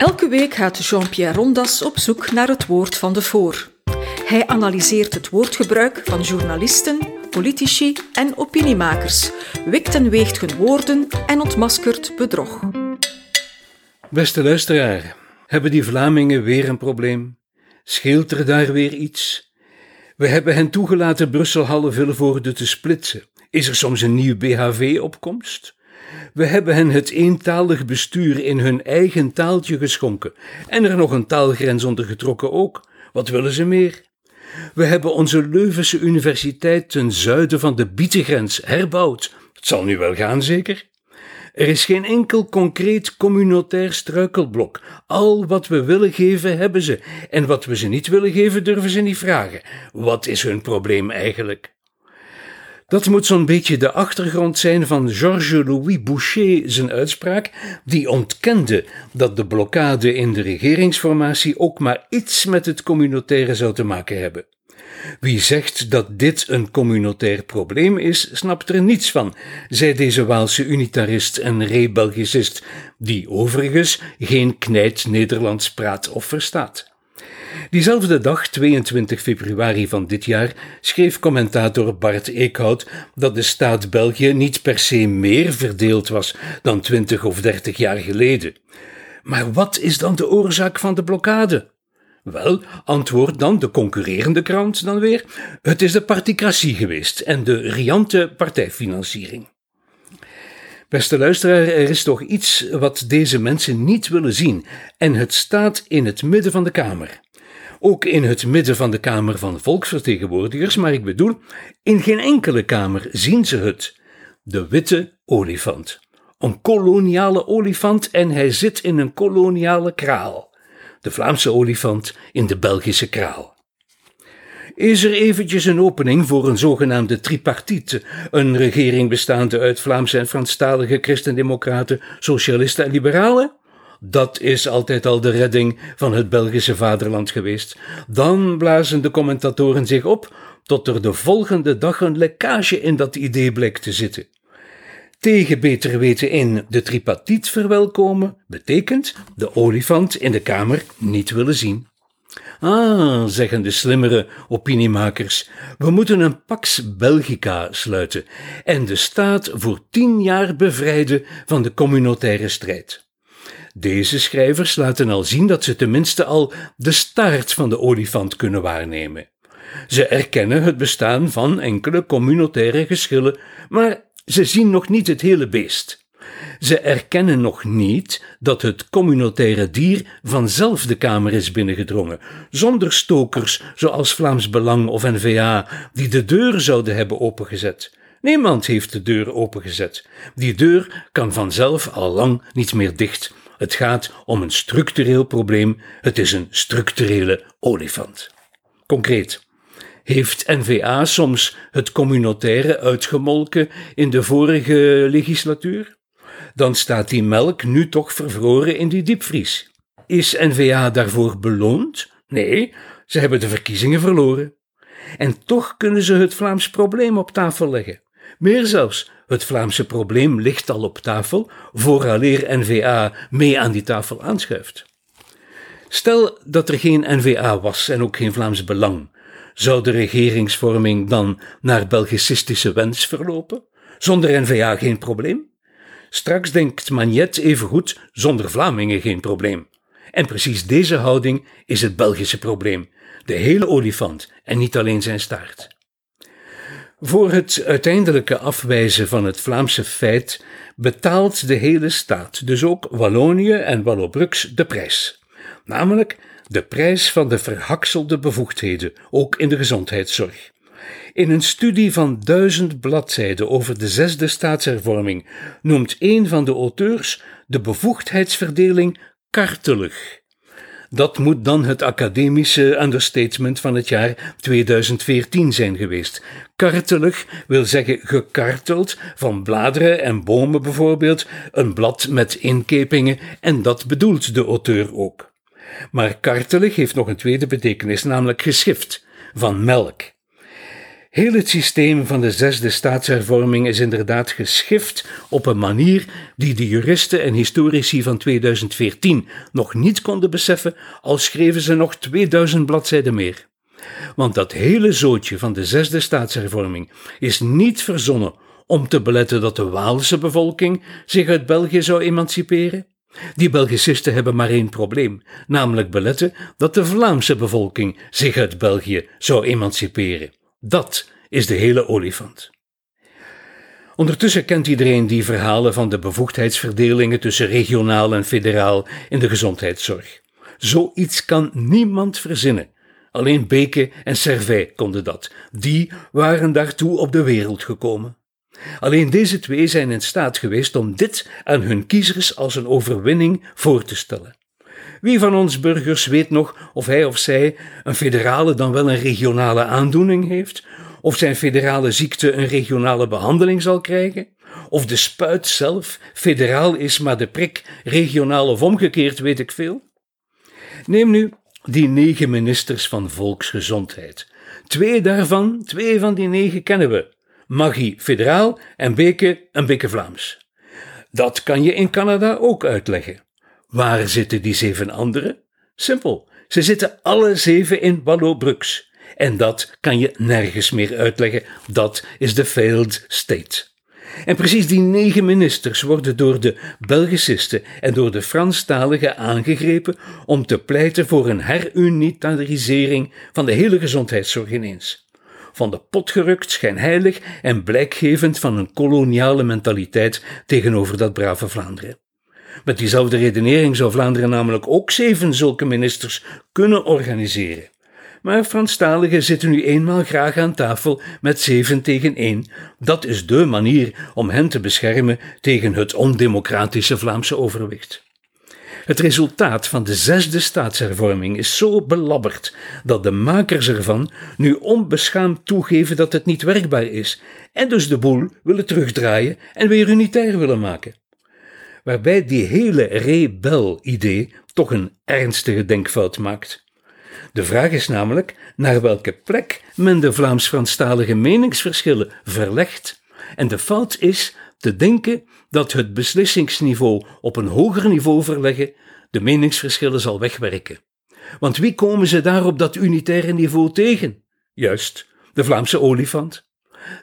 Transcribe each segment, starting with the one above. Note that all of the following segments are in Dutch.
Elke week gaat Jean-Pierre Rondas op zoek naar het woord van de voor. Hij analyseert het woordgebruik van journalisten, politici en opiniemakers, wikt en weegt hun woorden en ontmaskert bedrog. Beste luisteraar, hebben die Vlamingen weer een probleem? Scheelt er daar weer iets? We hebben hen toegelaten Brussel-Halle-Vilvoorde te splitsen. Is er soms een nieuw BHV-opkomst? We hebben hen het eentalig bestuur in hun eigen taaltje geschonken en er nog een taalgrens onder getrokken ook. Wat willen ze meer? We hebben onze Leuvense universiteit ten zuiden van de Bietengrens herbouwd. Het zal nu wel gaan, zeker? Er is geen enkel concreet communautair struikelblok. Al wat we willen geven, hebben ze. En wat we ze niet willen geven, durven ze niet vragen. Wat is hun probleem eigenlijk? Dat moet zo'n beetje de achtergrond zijn van Georges-Louis Boucher zijn uitspraak, die ontkende dat de blokkade in de regeringsformatie ook maar iets met het communautaire zou te maken hebben. Wie zegt dat dit een communautair probleem is, snapt er niets van, zei deze Waalse unitarist en rebelgicist, die overigens geen knijt Nederlands praat of verstaat. Diezelfde dag, 22 februari van dit jaar, schreef commentator Bart Eekhout dat de staat België niet per se meer verdeeld was dan 20 of 30 jaar geleden. Maar wat is dan de oorzaak van de blokkade? Wel, antwoordt dan de concurrerende krant dan weer: het is de particratie geweest en de riante partijfinanciering. Beste luisteraar, er is toch iets wat deze mensen niet willen zien, en het staat in het midden van de Kamer. Ook in het midden van de Kamer van Volksvertegenwoordigers, maar ik bedoel, in geen enkele Kamer zien ze het. De witte olifant. Een koloniale olifant en hij zit in een koloniale kraal. De Vlaamse olifant in de Belgische kraal. Is er eventjes een opening voor een zogenaamde tripartite, een regering bestaande uit Vlaamse en Franstalige christendemocraten, socialisten en liberalen? Dat is altijd al de redding van het Belgische vaderland geweest. Dan blazen de commentatoren zich op tot er de volgende dag een lekkage in dat idee blijkt te zitten. Tegen beter weten in de tripartiet verwelkomen betekent de olifant in de kamer niet willen zien. Ah, zeggen de slimmere opiniemakers, we moeten een Pax Belgica sluiten en de staat voor tien jaar bevrijden van de communautaire strijd. Deze schrijvers laten al zien dat ze tenminste al de staart van de olifant kunnen waarnemen. Ze erkennen het bestaan van enkele communautaire geschillen, maar ze zien nog niet het hele beest. Ze erkennen nog niet dat het communautaire dier vanzelf de Kamer is binnengedrongen, zonder stokers zoals Vlaams Belang of N-VA, die de deur zouden hebben opengezet. Niemand heeft de deur opengezet. Die deur kan vanzelf al lang niet meer dicht. Het gaat om een structureel probleem. Het is een structurele olifant. Concreet. Heeft NVA soms het communautaire uitgemolken in de vorige legislatuur? Dan staat die melk nu toch vervroren in die diepvries. Is NVA daarvoor beloond? Nee, ze hebben de verkiezingen verloren. En toch kunnen ze het Vlaams probleem op tafel leggen. Meer zelfs, het Vlaamse probleem ligt al op tafel, vooraleer NVA mee aan die tafel aanschuift. Stel dat er geen NVA was en ook geen Vlaams belang, zou de regeringsvorming dan naar Belgicistische wens verlopen? Zonder NVA geen probleem? Straks denkt Magnet evengoed zonder Vlamingen geen probleem. En precies deze houding is het Belgische probleem. De hele olifant en niet alleen zijn staart. Voor het uiteindelijke afwijzen van het Vlaamse feit betaalt de hele staat, dus ook Wallonië en Wallobrux, de prijs. Namelijk de prijs van de verhakselde bevoegdheden, ook in de gezondheidszorg. In een studie van duizend bladzijden over de zesde staatshervorming noemt een van de auteurs de bevoegdheidsverdeling kartelig. Dat moet dan het academische understatement van het jaar 2014 zijn geweest. Kartelig wil zeggen gekarteld, van bladeren en bomen bijvoorbeeld, een blad met inkepingen, en dat bedoelt de auteur ook. Maar kartelig heeft nog een tweede betekenis, namelijk geschift, van melk. Heel het systeem van de zesde staatshervorming is inderdaad geschift op een manier die de juristen en historici van 2014 nog niet konden beseffen, al schreven ze nog 2000 bladzijden meer. Want dat hele zootje van de zesde staatshervorming is niet verzonnen om te beletten dat de Waalse bevolking zich uit België zou emanciperen. Die Belgicisten hebben maar één probleem, namelijk beletten dat de Vlaamse bevolking zich uit België zou emanciperen. Dat is de hele olifant. Ondertussen kent iedereen die verhalen van de bevoegdheidsverdelingen tussen regionaal en federaal in de gezondheidszorg. Zoiets kan niemand verzinnen. Alleen Beke en Servet konden dat. Die waren daartoe op de wereld gekomen. Alleen deze twee zijn in staat geweest om dit aan hun kiezers als een overwinning voor te stellen. Wie van ons burgers weet nog of hij of zij een federale dan wel een regionale aandoening heeft? Of zijn federale ziekte een regionale behandeling zal krijgen? Of de spuit zelf federaal is, maar de prik regionaal of omgekeerd, weet ik veel? Neem nu die negen ministers van volksgezondheid. Twee daarvan, twee van die negen kennen we. Magie federaal en Beke een Beke Vlaams. Dat kan je in Canada ook uitleggen. Waar zitten die zeven anderen? Simpel, ze zitten alle zeven in Wallobrux. En dat kan je nergens meer uitleggen. Dat is de failed state. En precies die negen ministers worden door de Belgicisten en door de Franstaligen aangegrepen om te pleiten voor een herunitarisering van de hele gezondheidszorg ineens. Van de pot gerukt, schijnheilig en blijkgevend van een koloniale mentaliteit tegenover dat brave Vlaanderen. Met diezelfde redenering zou Vlaanderen namelijk ook zeven zulke ministers kunnen organiseren. Maar Franstaligen zitten nu eenmaal graag aan tafel met zeven tegen één. Dat is dé manier om hen te beschermen tegen het ondemocratische Vlaamse overwicht. Het resultaat van de zesde staatshervorming is zo belabberd dat de makers ervan nu onbeschaamd toegeven dat het niet werkbaar is en dus de boel willen terugdraaien en weer unitair willen maken waarbij die hele rebel-idee toch een ernstige denkfout maakt. De vraag is namelijk naar welke plek men de Vlaams-Franstalige meningsverschillen verlegt. En de fout is te denken dat het beslissingsniveau op een hoger niveau verleggen de meningsverschillen zal wegwerken. Want wie komen ze daar op dat unitaire niveau tegen? Juist, de Vlaamse olifant.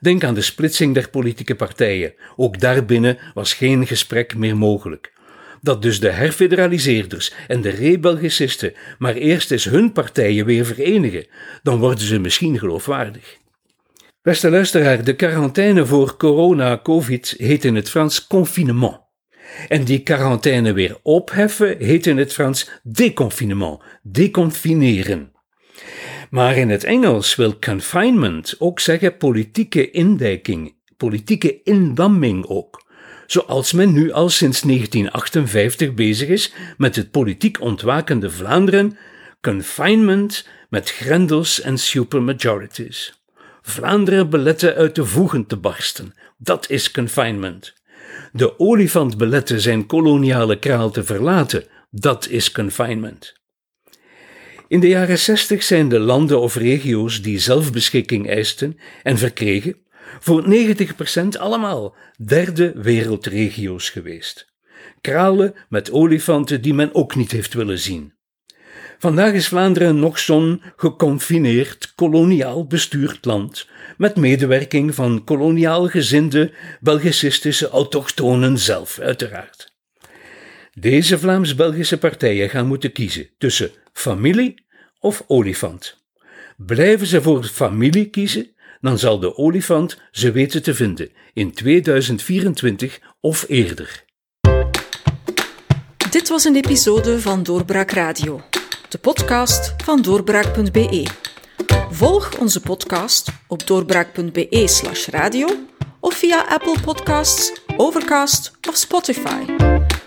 Denk aan de splitsing der politieke partijen. Ook daarbinnen was geen gesprek meer mogelijk. Dat dus de herfederaliseerders en de rebelgicisten maar eerst eens hun partijen weer verenigen, dan worden ze misschien geloofwaardig. Beste luisteraar, de quarantaine voor corona-covid heet in het Frans confinement. En die quarantaine weer opheffen heet in het Frans déconfinement, déconfineren. Maar in het Engels wil confinement ook zeggen politieke indijking, politieke indamming ook. Zoals men nu al sinds 1958 bezig is met het politiek ontwakende Vlaanderen, confinement met grendels en supermajorities. Vlaanderen beletten uit de voegen te barsten, dat is confinement. De olifant beletten zijn koloniale kraal te verlaten, dat is confinement. In de jaren zestig zijn de landen of regio's die zelfbeschikking eisten en verkregen, voor 90% allemaal derde wereldregio's geweest. Kralen met olifanten die men ook niet heeft willen zien. Vandaag is Vlaanderen nog zo'n geconfineerd, koloniaal bestuurd land, met medewerking van koloniaal gezinde Belgicistische autochtonen zelf, uiteraard. Deze Vlaams-Belgische partijen gaan moeten kiezen tussen familie of olifant. Blijven ze voor familie kiezen, dan zal de olifant ze weten te vinden in 2024 of eerder. Dit was een episode van Doorbraak Radio, de podcast van doorbraak.be. Volg onze podcast op doorbraak.be/radio of via Apple Podcasts, Overcast of Spotify.